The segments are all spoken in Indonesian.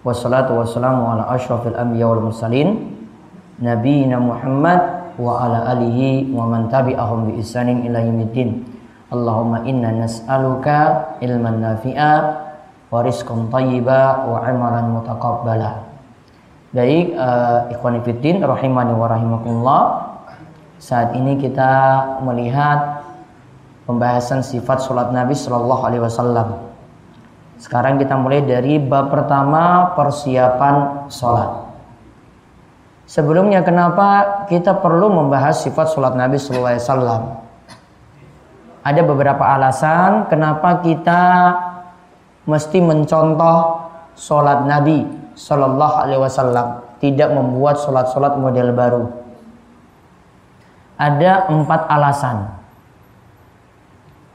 Wassalatu wassalamu ala asyrafil anbiya wal mursalin nabiyina Muhammad wa ala alihi wa man tabi'ahum bi ihsanin ila yaumiddin. Allahumma inna nas'aluka ilman nafi'a wa rizqan thayyiba wa amalan mutaqabbala. Baik, uh, ikhwani fiddin rahimani wa rahimakumullah. Saat ini kita melihat pembahasan sifat sholat Nabi Shallallahu Alaihi Wasallam. Sekarang kita mulai dari bab pertama persiapan sholat. Sebelumnya kenapa kita perlu membahas sifat sholat Nabi Shallallahu Alaihi Wasallam? Ada beberapa alasan kenapa kita mesti mencontoh sholat Nabi Shallallahu Alaihi Wasallam, tidak membuat sholat-sholat model baru ada empat alasan.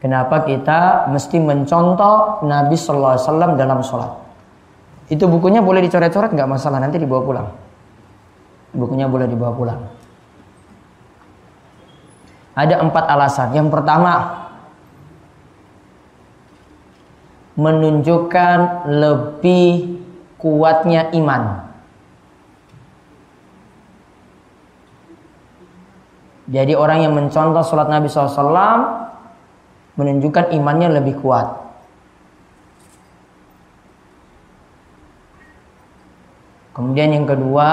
Kenapa kita mesti mencontoh Nabi Sallallahu Alaihi Wasallam dalam sholat? Itu bukunya boleh dicoret-coret nggak masalah nanti dibawa pulang. Bukunya boleh dibawa pulang. Ada empat alasan. Yang pertama, menunjukkan lebih kuatnya iman. Jadi orang yang mencontoh sholat Nabi SAW menunjukkan imannya lebih kuat. Kemudian yang kedua,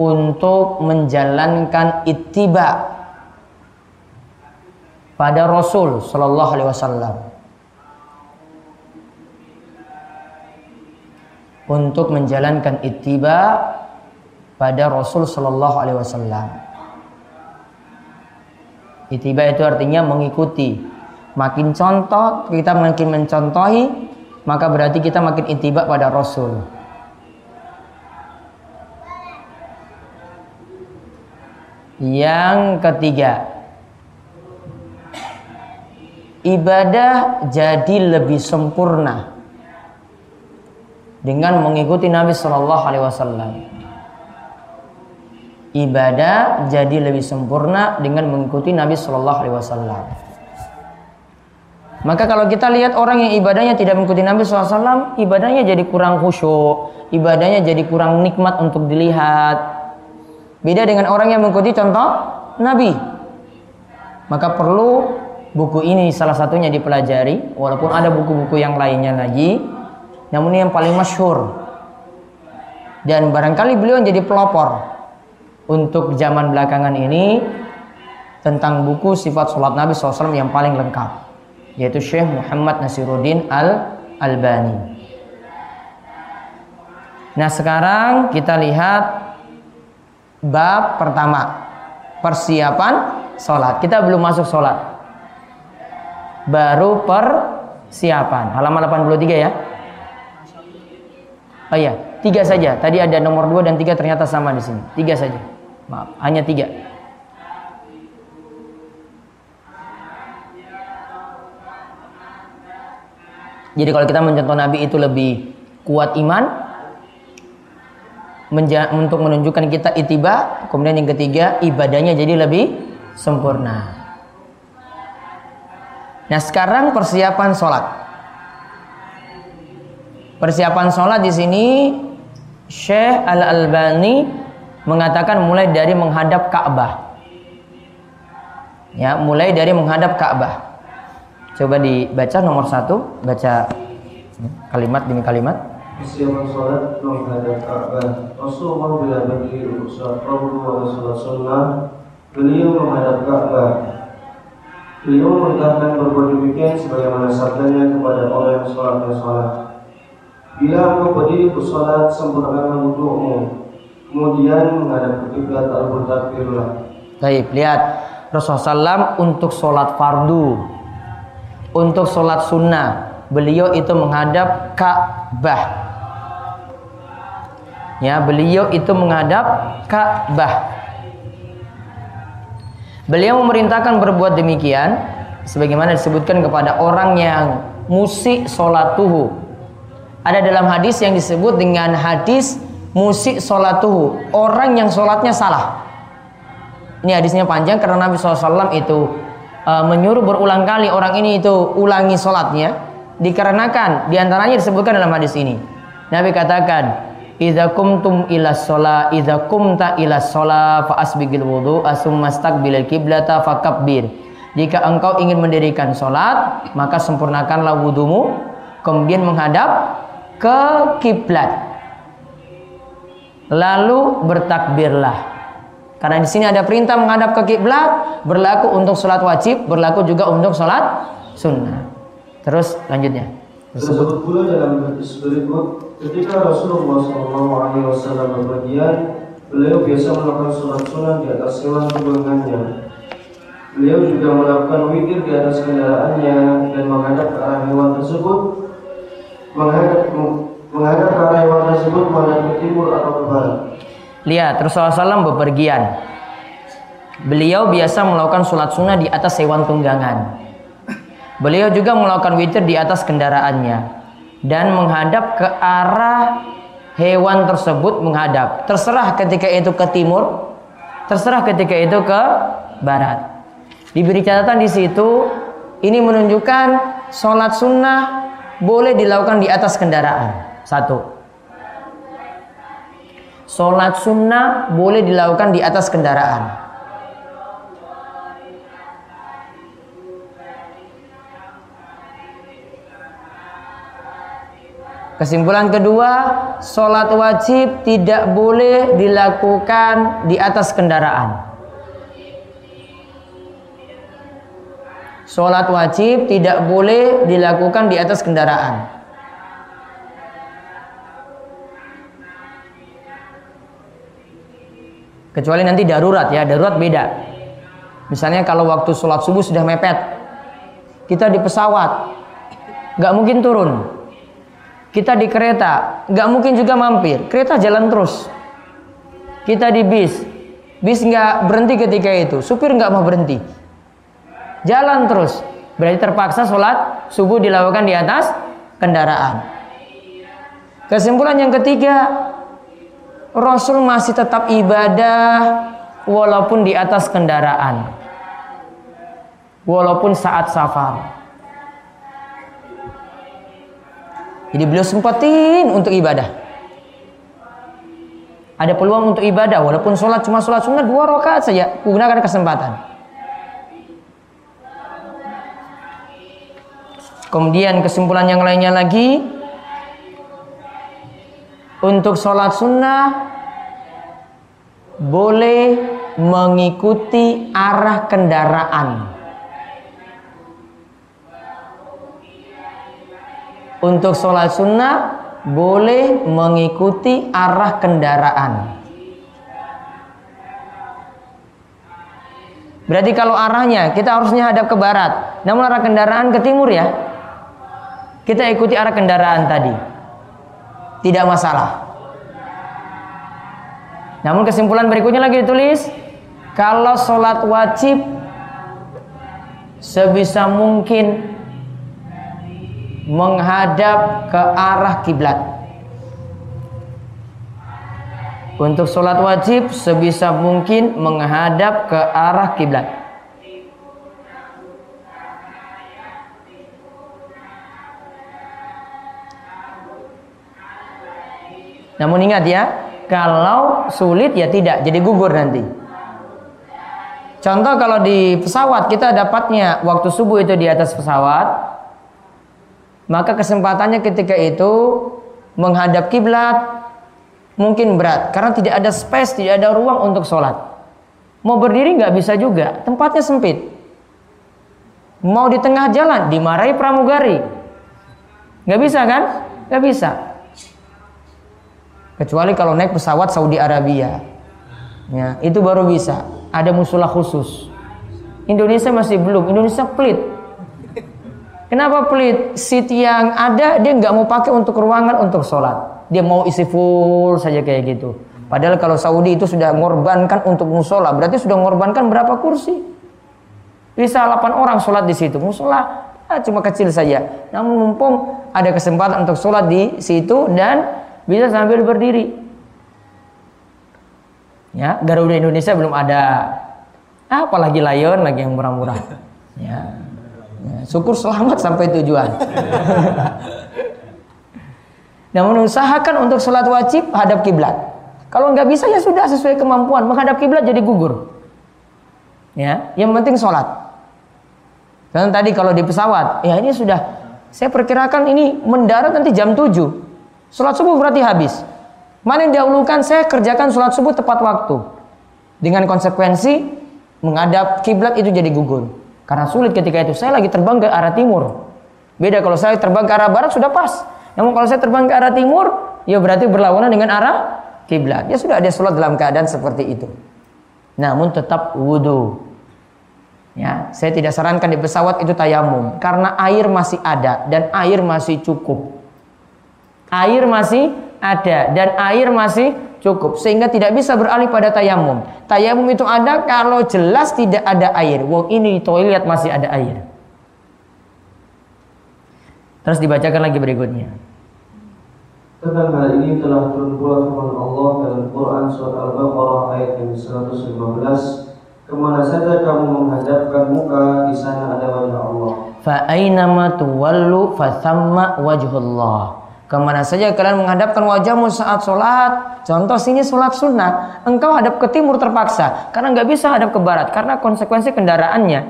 untuk menjalankan ittiba pada Rasul Shallallahu Alaihi Wasallam. Untuk menjalankan ittiba pada Rasul Shallallahu Alaihi Wasallam. Itiba itu artinya mengikuti. Makin contoh kita makin mencontohi, maka berarti kita makin itiba pada Rasul. Yang ketiga, ibadah jadi lebih sempurna dengan mengikuti Nabi Shallallahu Alaihi Wasallam ibadah jadi lebih sempurna dengan mengikuti Nabi Shallallahu Alaihi Wasallam. Maka kalau kita lihat orang yang ibadahnya tidak mengikuti Nabi SAW, ibadahnya jadi kurang khusyuk, ibadahnya jadi kurang nikmat untuk dilihat. Beda dengan orang yang mengikuti contoh Nabi. Maka perlu buku ini salah satunya dipelajari, walaupun ada buku-buku yang lainnya lagi. Namun yang paling masyhur. Dan barangkali beliau jadi pelopor untuk zaman belakangan ini tentang buku sifat sholat Nabi SAW yang paling lengkap yaitu Syekh Muhammad Nasiruddin Al Albani. Nah sekarang kita lihat bab pertama persiapan sholat. Kita belum masuk sholat, baru persiapan. Halaman 83 ya. Oh iya, tiga saja. Tadi ada nomor dua dan tiga ternyata sama di sini. Tiga saja. Maaf, hanya tiga. Jadi kalau kita mencontoh Nabi itu lebih kuat iman, untuk menunjukkan kita itiba, kemudian yang ketiga ibadahnya jadi lebih sempurna. Nah sekarang persiapan sholat. Persiapan sholat di sini Syekh Al Albani mengatakan mulai dari menghadap Ka'bah. Ya, mulai dari menghadap Ka'bah. Coba dibaca nomor satu, baca kalimat demi kalimat. Persiapan sholat menghadap Ka'bah. Rasulullah bila berdiri sholat sunnah, beliau menghadap Ka'bah. Beliau memerintahkan berbuat demikian sebagaimana sabdanya kepada orang yang sholat dan sholat. Bila engkau berdiri untuk sholat, sempurnakanlah wudhumu. Kemudian menghadap ke kiblat lalu bertakbirlah. Baik, lihat Rasulullah SAW untuk sholat fardu, untuk sholat sunnah, beliau itu menghadap Ka'bah. Ya, beliau itu menghadap Ka'bah. Beliau memerintahkan berbuat demikian sebagaimana disebutkan kepada orang yang musik tuhu. Ada dalam hadis yang disebut dengan hadis musik tuhu. Orang yang sholatnya salah. Ini hadisnya panjang karena Nabi SAW itu uh, menyuruh berulang kali orang ini itu ulangi sholatnya. Dikarenakan di antaranya disebutkan dalam hadis ini. Nabi katakan, Idza kumtum ila sholat, idza kumta ila sholat fa asbigil wudu asum mastaqbilal kiblata fakabbir. Jika engkau ingin mendirikan sholat, maka sempurnakanlah wudumu, kemudian menghadap ke kiblat. Lalu bertakbirlah. Karena di sini ada perintah menghadap ke kiblat, berlaku untuk sholat wajib, berlaku juga untuk sholat sunnah. Terus lanjutnya. Tersebut pula dalam hadis berikut Ketika Rasulullah SAW berpergian, beliau biasa melakukan sholat sunnah di atas hewan tunggangannya. Beliau juga melakukan witir di atas kendaraannya dan menghadap ke arah hewan tersebut, menghadap menghadap ke arah hewan tersebut menghadap ke timur atau ke barat. Lihat, Rasulullah SAW bepergian. Beliau biasa melakukan sholat sunnah di atas hewan tunggangan. Beliau juga melakukan witir di atas kendaraannya dan menghadap ke arah hewan tersebut menghadap. Terserah ketika itu ke timur, terserah ketika itu ke barat. Diberi catatan di situ, ini menunjukkan sholat sunnah boleh dilakukan di atas kendaraan. Satu. Sholat sunnah boleh dilakukan di atas kendaraan. Kesimpulan kedua, sholat wajib tidak boleh dilakukan di atas kendaraan. Sholat wajib tidak boleh dilakukan di atas kendaraan. Kecuali nanti darurat ya, darurat beda. Misalnya kalau waktu sholat subuh sudah mepet, kita di pesawat, nggak mungkin turun kita di kereta, nggak mungkin juga mampir. Kereta jalan terus. Kita di bis, bis nggak berhenti ketika itu. Supir nggak mau berhenti. Jalan terus. Berarti terpaksa sholat subuh dilakukan di atas kendaraan. Kesimpulan yang ketiga, Rasul masih tetap ibadah walaupun di atas kendaraan. Walaupun saat safar. Jadi beliau sempatin untuk ibadah. Ada peluang untuk ibadah walaupun sholat cuma sholat sunnah dua rakaat saja gunakan kesempatan. Kemudian kesimpulan yang lainnya lagi untuk sholat sunnah boleh mengikuti arah kendaraan. Untuk sholat sunnah boleh mengikuti arah kendaraan. Berarti kalau arahnya kita harusnya hadap ke barat, namun arah kendaraan ke timur ya. Kita ikuti arah kendaraan tadi. Tidak masalah. Namun kesimpulan berikutnya lagi ditulis, kalau sholat wajib sebisa mungkin menghadap ke arah kiblat. Untuk sholat wajib sebisa mungkin menghadap ke arah kiblat. Namun ingat ya, kalau sulit ya tidak, jadi gugur nanti. Contoh kalau di pesawat kita dapatnya waktu subuh itu di atas pesawat, maka kesempatannya ketika itu menghadap kiblat mungkin berat karena tidak ada space, tidak ada ruang untuk sholat. Mau berdiri nggak bisa juga, tempatnya sempit. Mau di tengah jalan dimarahi pramugari, nggak bisa kan? Nggak bisa. Kecuali kalau naik pesawat Saudi Arabia, ya itu baru bisa. Ada musulah khusus. Indonesia masih belum. Indonesia pelit Kenapa pelit? Seat yang ada dia nggak mau pakai untuk ruangan untuk sholat. Dia mau isi full saja kayak gitu. Padahal kalau Saudi itu sudah mengorbankan untuk musola, berarti sudah mengorbankan berapa kursi? Bisa 8 orang sholat di situ. Musola ah, cuma kecil saja. Namun mumpung ada kesempatan untuk sholat di situ dan bisa sambil berdiri. Ya, Garuda Indonesia belum ada. Apalagi Lion lagi yang murah-murah. Ya. Ya, syukur selamat sampai tujuan. Namun usahakan untuk sholat wajib hadap kiblat. Kalau nggak bisa ya sudah sesuai kemampuan menghadap kiblat jadi gugur. Ya, yang penting sholat. Dan tadi kalau di pesawat, ya ini sudah saya perkirakan ini mendarat nanti jam 7. Sholat subuh berarti habis. Mana yang dahulukan saya kerjakan sholat subuh tepat waktu. Dengan konsekuensi menghadap kiblat itu jadi gugur. Karena sulit ketika itu. Saya lagi terbang ke arah timur. Beda kalau saya terbang ke arah barat sudah pas. Namun kalau saya terbang ke arah timur, ya berarti berlawanan dengan arah kiblat. Ya sudah ada sholat dalam keadaan seperti itu. Namun tetap wudhu. Ya, saya tidak sarankan di pesawat itu tayamum karena air masih ada dan air masih cukup. Air masih ada dan air masih cukup sehingga tidak bisa beralih pada tayamum. Tayamum itu ada kalau jelas tidak ada air. Wong ini di toilet masih ada air. Terus dibacakan lagi berikutnya. Tentang hal ini telah turun pula firman Allah dalam Quran surat Al-Baqarah ayat yang 115 Ke mana saja kamu menghadapkan muka di sana ada wajah Allah. Fa ainama tuwallu fa wajhullah. Ke mana saja kalian menghadapkan wajahmu saat sholat. Contoh sini sholat sunnah. Engkau hadap ke timur terpaksa. Karena nggak bisa hadap ke barat. Karena konsekuensi kendaraannya.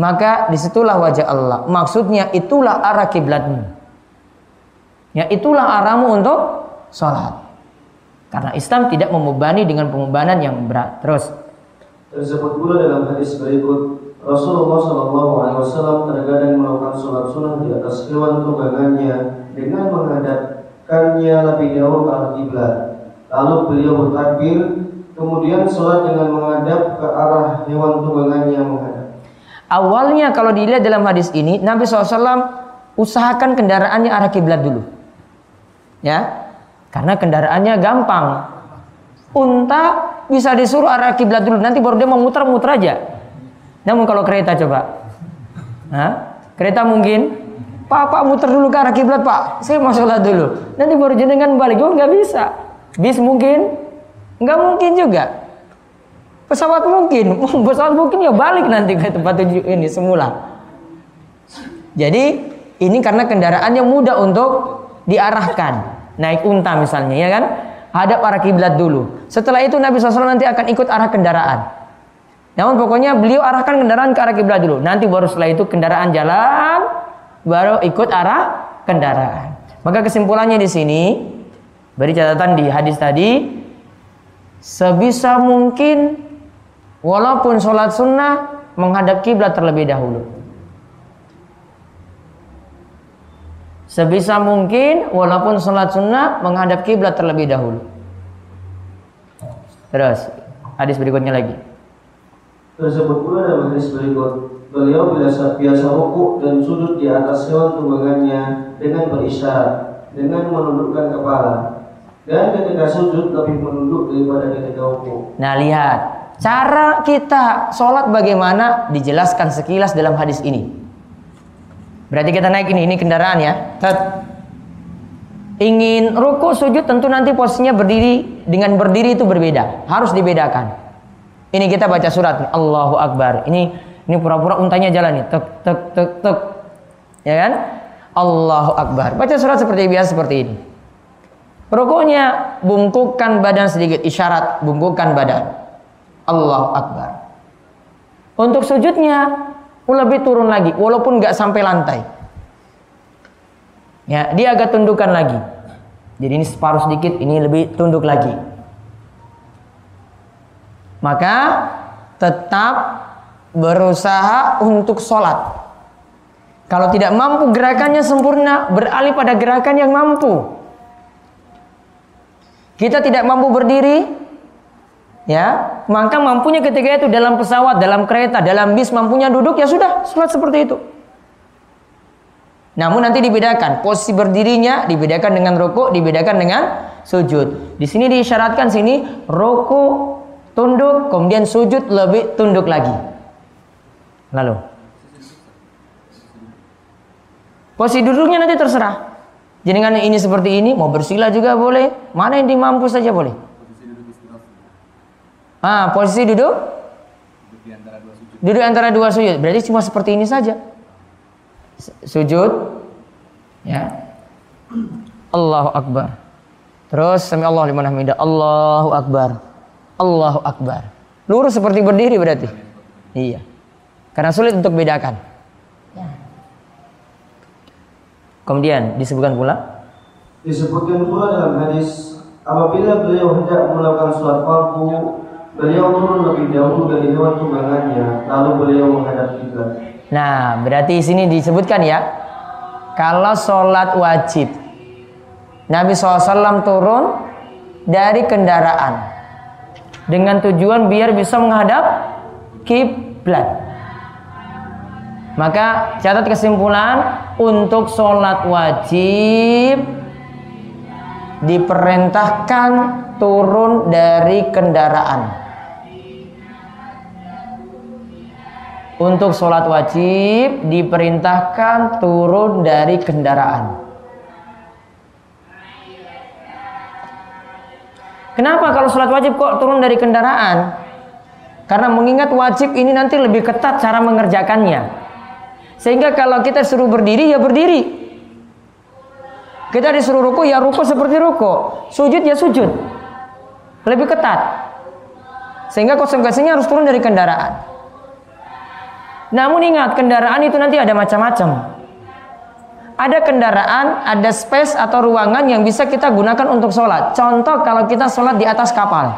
Maka di situlah wajah Allah. Maksudnya itulah arah kiblatmu. Ya itulah arahmu untuk sholat. Karena Islam tidak membebani dengan pembebanan yang berat. Terus. Tersebut pula dalam hadis berikut Rasulullah Shallallahu Alaihi Wasallam terkadang melakukan sholat sunnah di atas hewan tunggangannya dengan menghadapkannya lebih jauh ke arah kiblat. Lalu beliau bertakbir, kemudian sholat dengan menghadap ke arah hewan tunggangannya menghadap. Awalnya kalau dilihat dalam hadis ini, Nabi SAW usahakan kendaraannya arah kiblat dulu. Ya, karena kendaraannya gampang. Unta bisa disuruh arah kiblat dulu, nanti baru dia mau muter-muter aja. Namun kalau kereta coba, Hah? kereta mungkin Pak, Pak muter dulu ke arah kiblat Pak. Saya mau sholat dulu. Nanti baru jenengan balik. Oh nggak bisa. Bis mungkin, nggak mungkin juga. Pesawat mungkin, pesawat mungkin ya balik nanti ke tempat tujuh ini semula. Jadi ini karena kendaraan yang mudah untuk diarahkan. Naik unta misalnya ya kan. Hadap arah kiblat dulu. Setelah itu Nabi SAW nanti akan ikut arah kendaraan. Namun pokoknya beliau arahkan kendaraan ke arah kiblat dulu. Nanti baru setelah itu kendaraan jalan, baru ikut arah kendaraan. Maka kesimpulannya di sini, beri catatan di hadis tadi, sebisa mungkin walaupun sholat sunnah menghadap kiblat terlebih dahulu. Sebisa mungkin walaupun sholat sunnah menghadap kiblat terlebih dahulu. Terus hadis berikutnya lagi. Tersebut pula dalam hadis berikut. Beliau biasa, biasa rukuk dan sujud di atas hewan tunggangannya dengan berisyarat Dengan menundukkan kepala. Dan ketika sujud lebih menunduk daripada ketika rukuk Nah lihat. Cara kita sholat bagaimana? Dijelaskan sekilas dalam hadis ini. Berarti kita naik ini, ini kendaraan ya. Tet. Ingin ruku sujud tentu nanti posisinya berdiri Dengan berdiri itu berbeda. Harus dibedakan ini kita baca surat Allahu Akbar. Ini ini pura-pura untanya jalan nih. Tek tek tek tek. Ya kan? Allahu Akbar. Baca surat seperti biasa seperti ini. Rukuknya bungkukkan badan sedikit isyarat bungkukkan badan. Allahu Akbar. Untuk sujudnya lebih turun lagi walaupun nggak sampai lantai. Ya, dia agak tundukkan lagi. Jadi ini separuh sedikit, ini lebih tunduk lagi maka tetap berusaha untuk sholat. Kalau tidak mampu gerakannya sempurna, beralih pada gerakan yang mampu. Kita tidak mampu berdiri, ya, maka mampunya ketika itu dalam pesawat, dalam kereta, dalam bis mampunya duduk, ya sudah, sholat seperti itu. Namun nanti dibedakan posisi berdirinya dibedakan dengan rukuk, dibedakan dengan sujud. Di sini diisyaratkan sini rukuk tunduk, kemudian sujud lebih tunduk lagi. Lalu posisi duduknya nanti terserah. Jenengan ini seperti ini, mau bersila juga boleh. Mana yang dimampu saja boleh. Ah, posisi duduk? Duduk antara dua sujud. Berarti cuma seperti ini saja. Sujud. Ya. Allahu Akbar. Terus sami Allah liman hamidah. Allahu Akbar. Allahu Akbar. Lurus seperti berdiri berarti. Iya. Karena sulit untuk bedakan. Kemudian disebutkan pula disebutkan pula dalam hadis apabila beliau hendak melakukan sholat fardu beliau turun lebih dahulu dari hewan tunggangannya lalu beliau menghadap kiblat. Nah, berarti sini disebutkan ya kalau sholat wajib Nabi SAW turun dari kendaraan dengan tujuan biar bisa menghadap kiblat. Maka catat kesimpulan untuk sholat wajib diperintahkan turun dari kendaraan. Untuk sholat wajib diperintahkan turun dari kendaraan. Kenapa kalau sholat wajib kok turun dari kendaraan? Karena mengingat wajib ini nanti lebih ketat cara mengerjakannya. Sehingga kalau kita suruh berdiri ya berdiri. Kita disuruh ruku ya ruku seperti ruku. Sujud ya sujud. Lebih ketat. Sehingga konsekuensinya harus turun dari kendaraan. Namun ingat kendaraan itu nanti ada macam-macam. Ada kendaraan, ada space atau ruangan yang bisa kita gunakan untuk sholat. Contoh kalau kita sholat di atas kapal.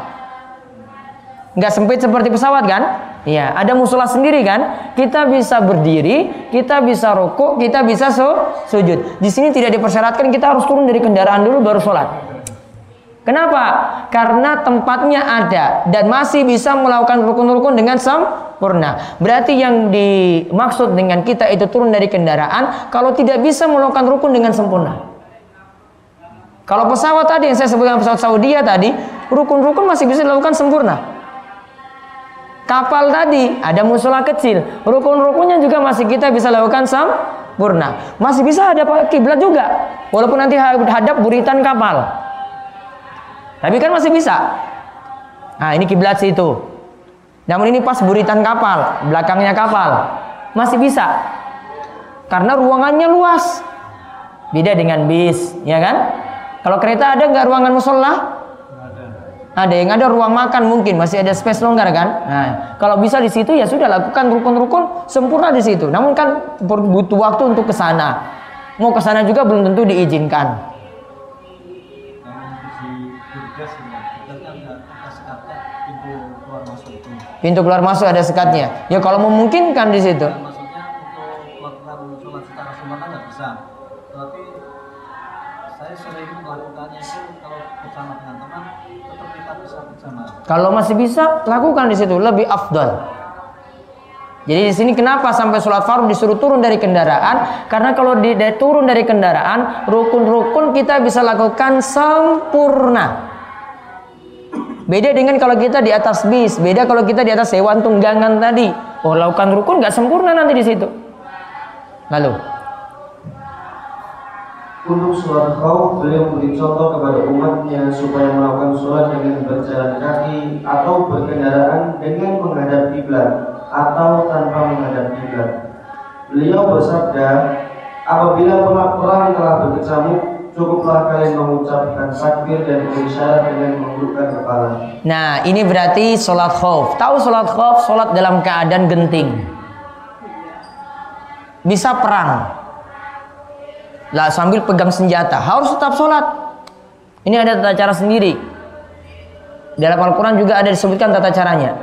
Nggak sempit seperti pesawat kan? Iya, ada musola sendiri kan? Kita bisa berdiri, kita bisa rokok, kita bisa su sujud. Di sini tidak dipersyaratkan kita harus turun dari kendaraan dulu baru sholat. Kenapa? Karena tempatnya ada dan masih bisa melakukan rukun-rukun dengan sempurna. Berarti yang dimaksud dengan kita itu turun dari kendaraan kalau tidak bisa melakukan rukun dengan sempurna. Kalau pesawat tadi yang saya sebutkan pesawat Saudi tadi, rukun-rukun masih bisa dilakukan sempurna kapal tadi ada musola kecil rukun-rukunnya juga masih kita bisa lakukan sempurna masih bisa ada kiblat juga walaupun nanti hadap buritan kapal tapi kan masih bisa nah ini kiblat situ namun ini pas buritan kapal belakangnya kapal masih bisa karena ruangannya luas beda dengan bis ya kan kalau kereta ada nggak ruangan musola ada yang ada ruang makan mungkin masih ada space longgar kan. Nah, kalau bisa di situ ya sudah lakukan rukun-rukun sempurna di situ. Namun kan butuh waktu untuk ke sana. Mau ke sana juga belum tentu diizinkan. Pintu keluar masuk ada sekatnya. Ya kalau memungkinkan di situ. Kalau masih bisa, lakukan di situ lebih afdal. Jadi di sini kenapa sampai sholat fardu disuruh turun dari kendaraan? Karena kalau di, di turun dari kendaraan, rukun-rukun kita bisa lakukan sempurna. Beda dengan kalau kita di atas bis, beda kalau kita di atas hewan tunggangan tadi. Oh, lakukan rukun nggak sempurna nanti di situ. Lalu, untuk sholat khauf, beliau memberi contoh kepada umatnya supaya melakukan sholat dengan berjalan kaki atau berkendaraan dengan menghadap kiblat atau tanpa menghadap kiblat. Beliau bersabda, apabila perang telah berkecamuk, cukuplah kalian mengucapkan takbir dan berisyarat dengan menundukkan kepala. Nah, ini berarti sholat khauf. Tahu sholat khauf? Sholat dalam keadaan genting. Bisa perang, lah sambil pegang senjata harus tetap sholat ini ada tata cara sendiri dalam Al-Quran juga ada disebutkan tata caranya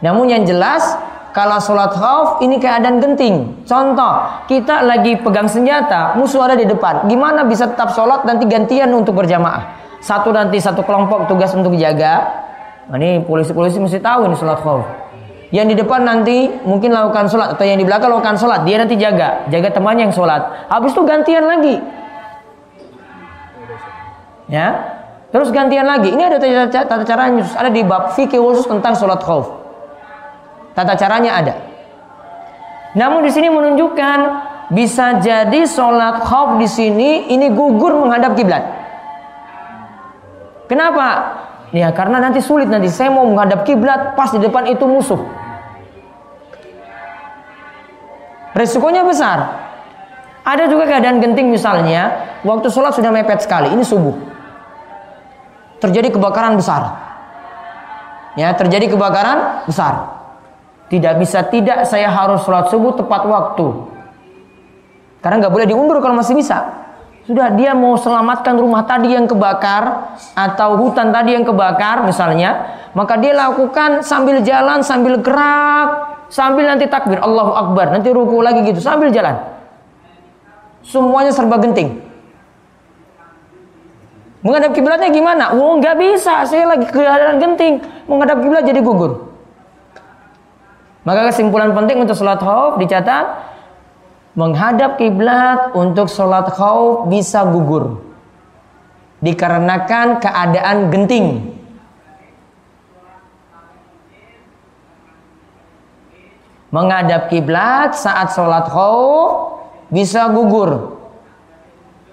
namun yang jelas kalau sholat khauf ini keadaan genting contoh kita lagi pegang senjata musuh ada di depan gimana bisa tetap sholat nanti gantian untuk berjamaah satu nanti satu kelompok tugas untuk jaga nah, ini polisi-polisi mesti tahu ini sholat khauf Yang di depan nanti mungkin lakukan sholat atau yang di belakang lakukan sholat, dia nanti jaga, jaga temannya yang sholat. Habis itu gantian lagi. Ya, terus gantian lagi. Ini ada tata, caranya, ada di bab fikih khusus tentang sholat khauf. Tata caranya ada. Namun di sini menunjukkan bisa jadi sholat khauf di sini ini gugur menghadap kiblat. Kenapa? Ya karena nanti sulit nanti saya mau menghadap kiblat pas di depan itu musuh. Resikonya besar. Ada juga keadaan genting misalnya, waktu sholat sudah mepet sekali, ini subuh. Terjadi kebakaran besar. Ya, terjadi kebakaran besar. Tidak bisa tidak. Saya harus sholat subuh tepat waktu. Karena nggak boleh diundur kalau masih bisa. Sudah dia mau selamatkan rumah tadi yang kebakar atau hutan tadi yang kebakar misalnya, maka dia lakukan sambil jalan, sambil gerak, sambil nanti takbir. Allahu Akbar. Nanti ruku lagi gitu sambil jalan. Semuanya serba genting. Menghadap kiblatnya gimana? Oh nggak bisa. Saya lagi keadaan genting. Menghadap kiblat jadi gugur maka kesimpulan penting untuk sholat khauf dicatat menghadap kiblat untuk sholat khauf bisa gugur dikarenakan keadaan genting menghadap kiblat saat sholat khauf bisa gugur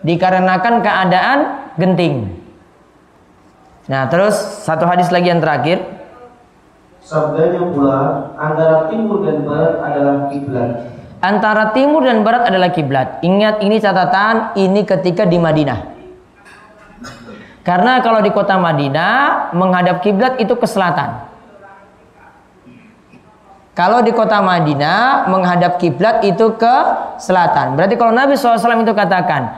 dikarenakan keadaan genting. Nah, terus satu hadis lagi yang terakhir. Sabdanya pula antara timur dan barat adalah kiblat. Antara timur dan barat adalah kiblat. Ingat ini catatan ini ketika di Madinah. Karena kalau di kota Madinah menghadap kiblat itu ke selatan. Kalau di kota Madinah menghadap kiblat itu ke selatan. Berarti kalau Nabi SAW itu katakan,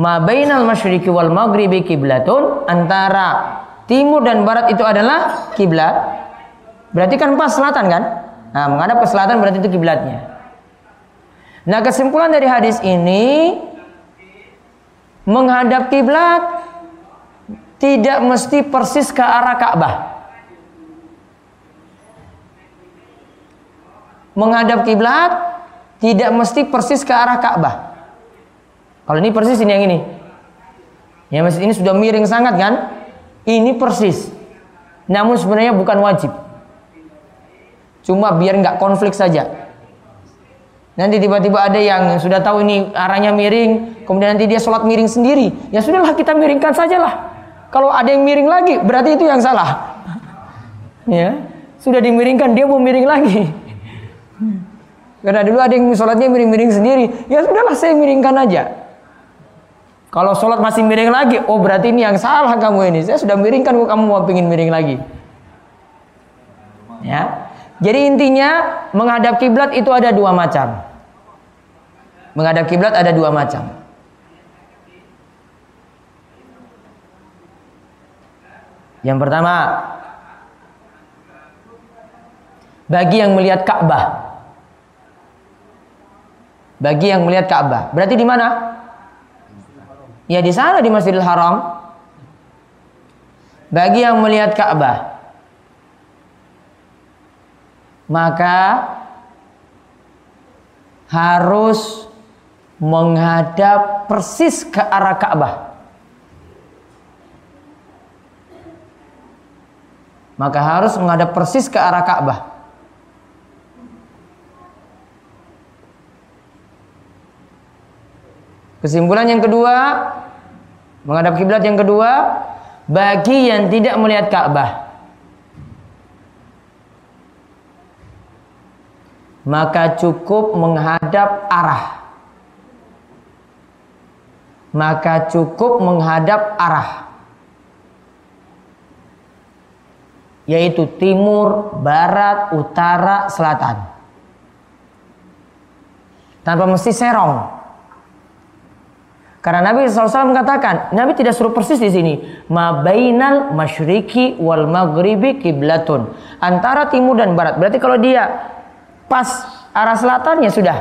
Ma bainal masyriqi wal maghribi kiblatun antara timur dan barat itu adalah kiblat. Berarti kan pas selatan kan? Nah, menghadap ke selatan berarti itu kiblatnya. Nah, kesimpulan dari hadis ini menghadap kiblat tidak mesti persis ke arah Ka'bah. menghadap kiblat tidak mesti persis ke arah Ka'bah. Kalau ini persis ini yang ini. Ya masjid ini sudah miring sangat kan? Ini persis. Namun sebenarnya bukan wajib. Cuma biar nggak konflik saja. Nanti tiba-tiba ada yang sudah tahu ini arahnya miring, kemudian nanti dia sholat miring sendiri. Ya sudahlah kita miringkan sajalah. Kalau ada yang miring lagi, berarti itu yang salah. ya, sudah dimiringkan, dia mau miring lagi. Karena dulu ada yang sholatnya miring-miring sendiri. Ya sudahlah saya miringkan aja. Kalau sholat masih miring lagi, oh berarti ini yang salah kamu ini. Saya sudah miringkan kamu mau pingin miring lagi. Ya. Jadi intinya menghadap kiblat itu ada dua macam. Menghadap kiblat ada dua macam. Yang pertama, bagi yang melihat Ka'bah bagi yang melihat Ka'bah. Berarti di mana? Ya di sana di Masjidil Haram. Bagi yang melihat Ka'bah, maka harus menghadap persis ke arah Ka'bah. Maka harus menghadap persis ke arah Ka'bah. Kesimpulan yang kedua, menghadap kiblat yang kedua, bagi yang tidak melihat Ka'bah, maka cukup menghadap arah. Maka cukup menghadap arah. Yaitu timur, barat, utara, selatan. Tanpa mesti serong. Karena Nabi SAW mengatakan, Nabi tidak suruh persis di sini. Ma bainal masyriki wal maghribi kiblatun. Antara timur dan barat. Berarti kalau dia pas arah selatannya sudah.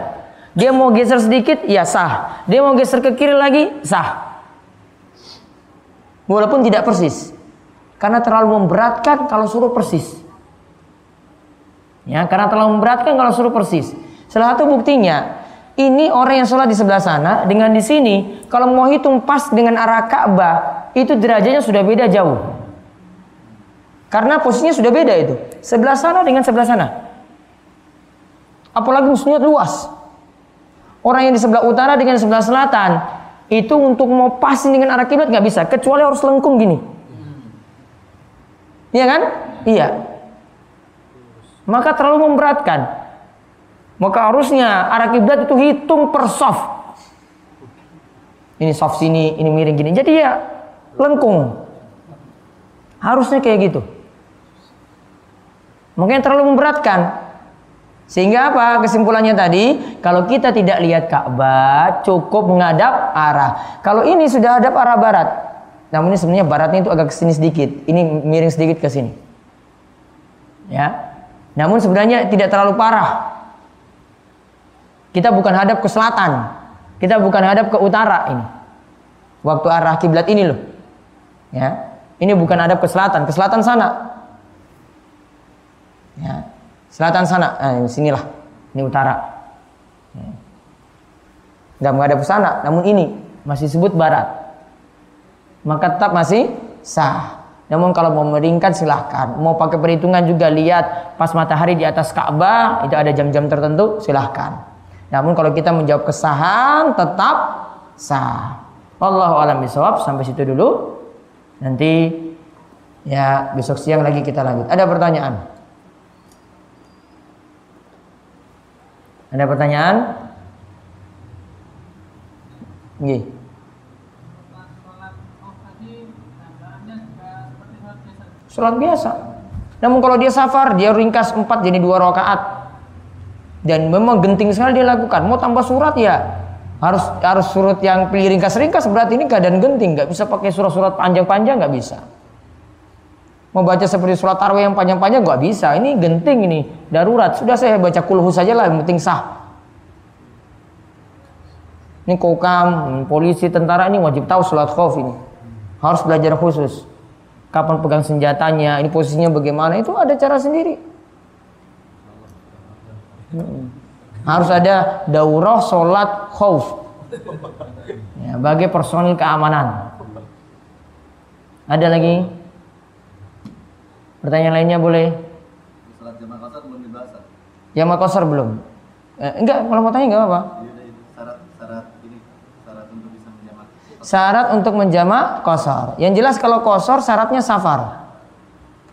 Dia mau geser sedikit, ya sah. Dia mau geser ke kiri lagi, sah. Walaupun tidak persis. Karena terlalu memberatkan kalau suruh persis. Ya, karena terlalu memberatkan kalau suruh persis. Salah satu buktinya, ini orang yang sholat di sebelah sana dengan di sini, kalau mau hitung pas dengan arah Ka'bah, itu derajatnya sudah beda jauh. Karena posisinya sudah beda itu. Sebelah sana dengan sebelah sana. Apalagi musuhnya luas. Orang yang di sebelah utara dengan sebelah selatan, itu untuk mau pas dengan arah kiblat nggak bisa, kecuali harus lengkung gini. Iya kan? Iya. Maka terlalu memberatkan. Maka harusnya arah kiblat itu hitung per soft. Ini soft sini, ini miring gini. Jadi ya lengkung. Harusnya kayak gitu. Mungkin terlalu memberatkan. Sehingga apa? Kesimpulannya tadi, kalau kita tidak lihat Ka'bah, cukup menghadap arah. Kalau ini sudah hadap arah barat. Namun ini sebenarnya baratnya itu agak ke sini sedikit. Ini miring sedikit ke sini. Ya. Namun sebenarnya tidak terlalu parah. Kita bukan hadap ke selatan. Kita bukan hadap ke utara ini. Waktu arah kiblat ini loh. Ya. Ini bukan hadap ke selatan, ke selatan sana. Ya. Selatan sana. Ini sinilah. Ini utara. Ya. Gak menghadap ke sana, namun ini masih sebut barat. Maka tetap masih sah. Namun kalau mau meringkat silahkan. Mau pakai perhitungan juga lihat pas matahari di atas Ka'bah itu ada jam-jam tertentu silahkan. Namun kalau kita menjawab kesahan tetap sah. Allah alam bisawab sampai situ dulu. Nanti ya besok siang lagi kita lanjut. Ada pertanyaan? Ada pertanyaan? Nggih. Sholat biasa. Namun kalau dia safar, dia ringkas empat jadi dua rakaat. Dan memang genting sekali dia lakukan. Mau tambah surat ya harus harus surat yang pilih ringkas-ringkas berarti ini keadaan genting nggak bisa pakai surat-surat panjang-panjang nggak bisa mau baca seperti surat tarwih yang panjang-panjang nggak bisa. Ini genting ini. Darurat. Sudah saya baca kulhu saja lah yang penting sah. Ini kokam polisi tentara ini wajib tahu surat khauf ini. Harus belajar khusus. Kapan pegang senjatanya ini posisinya bagaimana itu ada cara sendiri. Hmm. harus ada daurah sholat khauf ya, bagi personil keamanan. Ada lagi pertanyaan lainnya boleh? Salat jamaah kosar belum dibahas. Mau kosor belum? Eh, enggak kalau mau tanya enggak apa Iya, iya. syarat syarat ini syarat untuk bisa menjamak. syarat untuk menjamak kosor yang jelas kalau kosor syaratnya safar.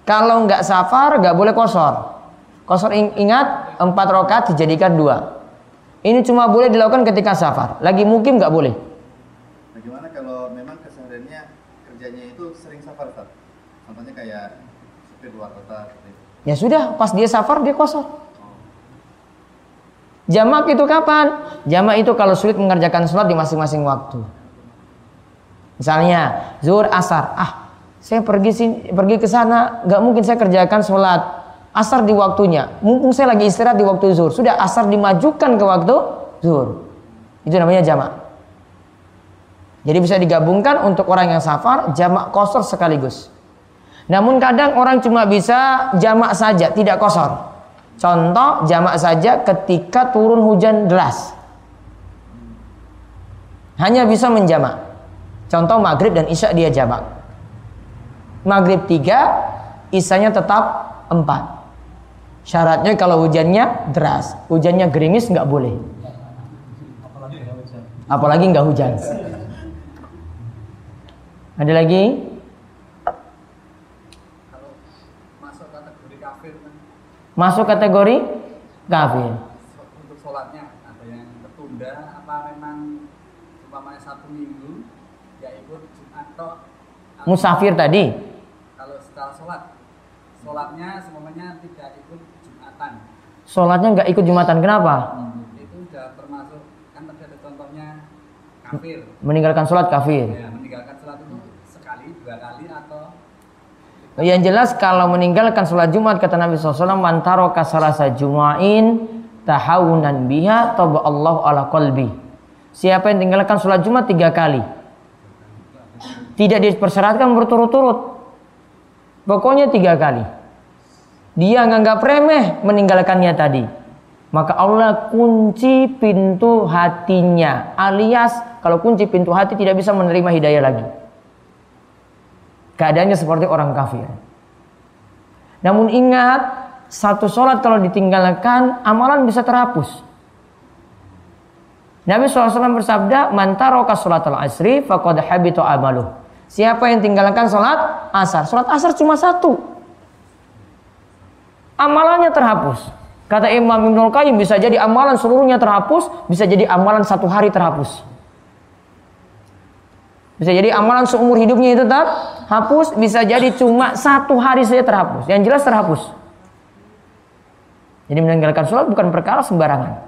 Kalau nggak safar nggak boleh kosor kosor ing- ingat empat rakaat dijadikan dua. Ini cuma boleh dilakukan ketika safar. Lagi mungkin nggak boleh. Bagaimana kalau memang kesehariannya kerjanya itu sering safar, Ustaz? Contohnya kayak luar kota seperti itu. ya sudah pas dia safar dia kosor Jamak itu kapan? Jamak itu kalau sulit mengerjakan sholat di masing-masing waktu. Misalnya zuhur asar, ah saya pergi sini, pergi ke sana, nggak mungkin saya kerjakan sholat asar di waktunya. Mumpung saya lagi istirahat di waktu zuhur, sudah asar dimajukan ke waktu zuhur. Itu namanya jamak. Jadi bisa digabungkan untuk orang yang safar jamak kosor sekaligus. Namun kadang orang cuma bisa jamak saja, tidak kosor. Contoh jamak saja ketika turun hujan deras. Hanya bisa menjamak. Contoh maghrib dan isya dia jamak. Maghrib tiga, isanya tetap empat. Syaratnya kalau hujannya deras, hujannya gerimis nggak boleh. Apalagi nggak hujan. Ada lagi? Kalau masuk kategori kafir kan Masuk kategori kafir. untuk sholatnya ada yang tertunda apa memang umpamanya satu minggu ya ikut Jumat toh Musafir tadi. kalau setelah sholat sholatnya semuanya tidak ikut Jumatan Sholatnya nggak ikut jumatan. Kenapa? itu sudah termasuk kan tadi ada contohnya kafir Meninggalkan sholat kafir. ya meninggalkan sholat itu sekali dua kali atau Yang jelas kalau meninggalkan sholat Jumat kata Nabi SAW mantaro kasarasa jumain tahawunan biha toba Allah ala qalbi. Siapa yang tinggalkan sholat Jumat tiga kali, tidak dipersyaratkan berturut-turut. Pokoknya tiga kali. dia nganggap remeh meninggalkannya tadi. Maka Allah kunci pintu hatinya. Alias kalau kunci pintu hati tidak bisa menerima hidayah lagi. Keadaannya seperti orang kafir. Namun ingat, satu sholat kalau ditinggalkan, amalan bisa terhapus. Nabi SAW bersabda, "Mantaroka sholat al-asri, faqad habito amaluh." Siapa yang tinggalkan sholat asar? Sholat asar cuma satu. Amalannya terhapus. Kata Imam Ibnul Qayyim bisa jadi amalan seluruhnya terhapus, bisa jadi amalan satu hari terhapus. Bisa jadi amalan seumur hidupnya itu tetap hapus, bisa jadi cuma satu hari saja terhapus. Yang jelas terhapus. Jadi meninggalkan sholat bukan perkara sembarangan.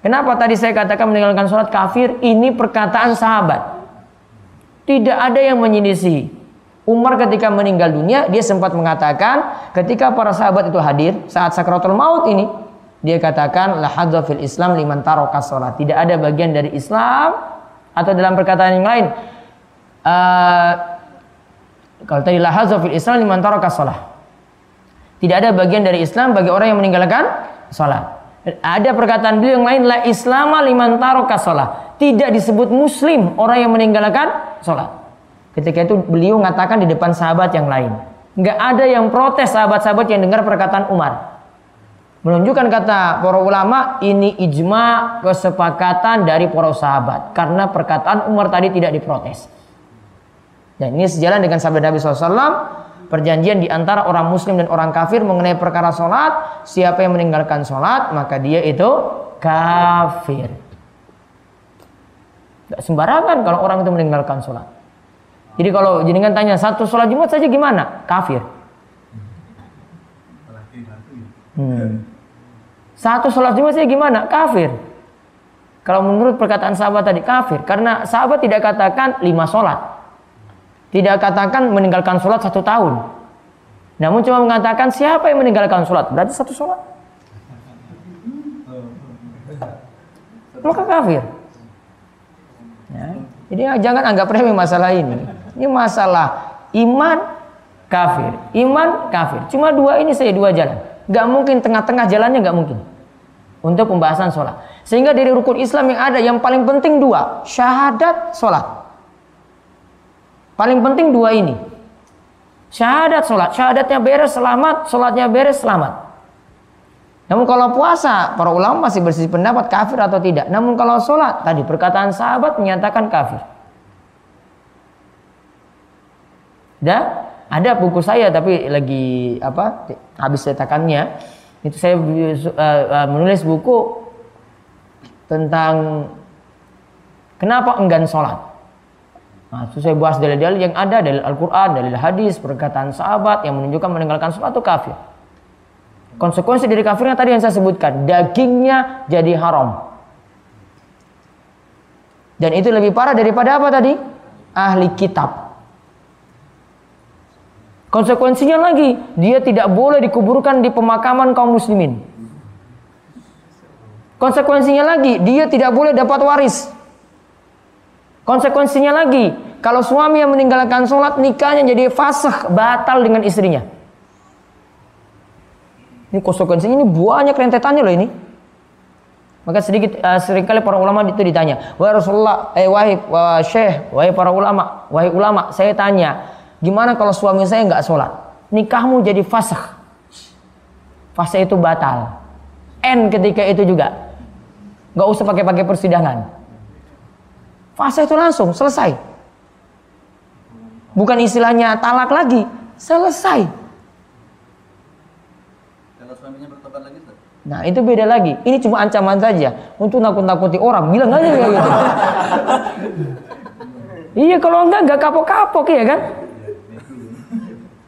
Kenapa tadi saya katakan meninggalkan sholat kafir? Ini perkataan sahabat. Tidak ada yang menyinisi. Umar ketika meninggal dunia, dia sempat mengatakan ketika para sahabat itu hadir saat sakratul maut ini, dia katakan fil Islam liman taraka sholat. Tidak ada bagian dari Islam atau dalam perkataan yang lain. Uh, kalau tadi la fil Islam liman taraka sholat. Tidak ada bagian dari Islam bagi orang yang meninggalkan sholat. Ada perkataan beliau yang lain la islama liman taraka sholat. Tidak disebut muslim orang yang meninggalkan sholat. Ketika itu beliau mengatakan di depan sahabat yang lain. Nggak ada yang protes sahabat-sahabat yang dengar perkataan Umar. Menunjukkan kata para ulama ini ijma kesepakatan dari para sahabat. Karena perkataan Umar tadi tidak diprotes. Dan ini sejalan dengan sabda Nabi SAW perjanjian di antara orang muslim dan orang kafir mengenai perkara sholat siapa yang meninggalkan sholat maka dia itu kafir. Tidak sembarangan kalau orang itu meninggalkan sholat jadi kalau jenengan tanya satu sholat jumat saja gimana? Kafir. Hmm. satu sholat jumat saja gimana? Kafir. Kalau menurut perkataan sahabat tadi kafir. Karena sahabat tidak katakan lima sholat tidak katakan meninggalkan sholat satu tahun. Namun cuma mengatakan siapa yang meninggalkan sholat. Berarti satu sholat. Maka kafir. Ya. Jadi jangan anggap remeh masalah ini. Ini masalah iman kafir. Iman kafir. Cuma dua ini saya dua jalan. Gak mungkin tengah-tengah jalannya gak mungkin. Untuk pembahasan sholat. Sehingga dari rukun Islam yang ada yang paling penting dua. Syahadat sholat. Paling penting dua ini. Syahadat sholat. Syahadatnya beres selamat. Sholatnya beres selamat. Namun kalau puasa, para ulama masih bersisi pendapat kafir atau tidak. Namun kalau sholat, tadi perkataan sahabat menyatakan kafir. Dan ada buku saya tapi lagi apa habis cetakannya itu saya uh, menulis buku tentang kenapa enggan sholat Nah, itu saya bahas dalil-dalil yang ada dari Al-Quran, dalil hadis, perkataan sahabat yang menunjukkan meninggalkan sholat kafir. Konsekuensi dari kafirnya tadi yang saya sebutkan, dagingnya jadi haram. Dan itu lebih parah daripada apa tadi? Ahli kitab. Konsekuensinya lagi, dia tidak boleh dikuburkan di pemakaman kaum muslimin. Konsekuensinya lagi, dia tidak boleh dapat waris. Konsekuensinya lagi, kalau suami yang meninggalkan sholat, nikahnya jadi fasah, batal dengan istrinya. Ini konsekuensinya ini banyak rentetannya loh ini. Maka sedikit uh, sering kali para ulama itu ditanya, wahai Rasulullah, eh wahai wah, syekh, wahai para ulama, wahai ulama, saya tanya, gimana kalau suami saya nggak sholat? Nikahmu jadi fasah. Fasah itu batal. N ketika itu juga. Nggak usah pakai-pakai persidangan. Fase itu langsung selesai. Bukan istilahnya talak lagi, selesai. Kalau suaminya bertobat lagi, Nah itu beda lagi. Ini cuma ancaman saja untuk nakut-nakuti orang. Bilang aja kayak gitu. iya kalau enggak enggak kapok-kapok ya kan?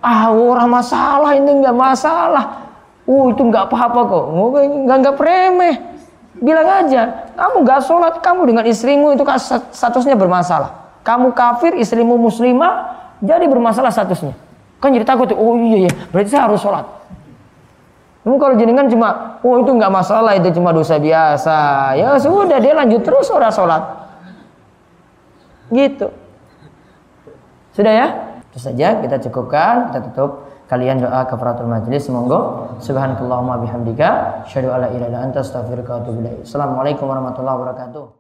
Ah orang masalah ini enggak masalah. Uh itu enggak apa-apa kok. Enggak enggak remeh. Bilang aja, kamu gak sholat, kamu dengan istrimu itu kan statusnya bermasalah. Kamu kafir, istrimu muslimah, jadi bermasalah statusnya. Kan jadi takut, oh iya iya, berarti saya harus sholat. Namun kalau jenengan cuma, oh itu nggak masalah, itu cuma dosa biasa. Ya sudah, dia lanjut terus orang sholat. Gitu. Sudah ya? Itu saja kita cukupkan, kita tutup kalian doa kafaratul majlis monggo. Subhanakallahumma bihamdika asyhadu alla ilaha illa anta astaghfiruka wa atubu ilaik. Assalamualaikum warahmatullahi wabarakatuh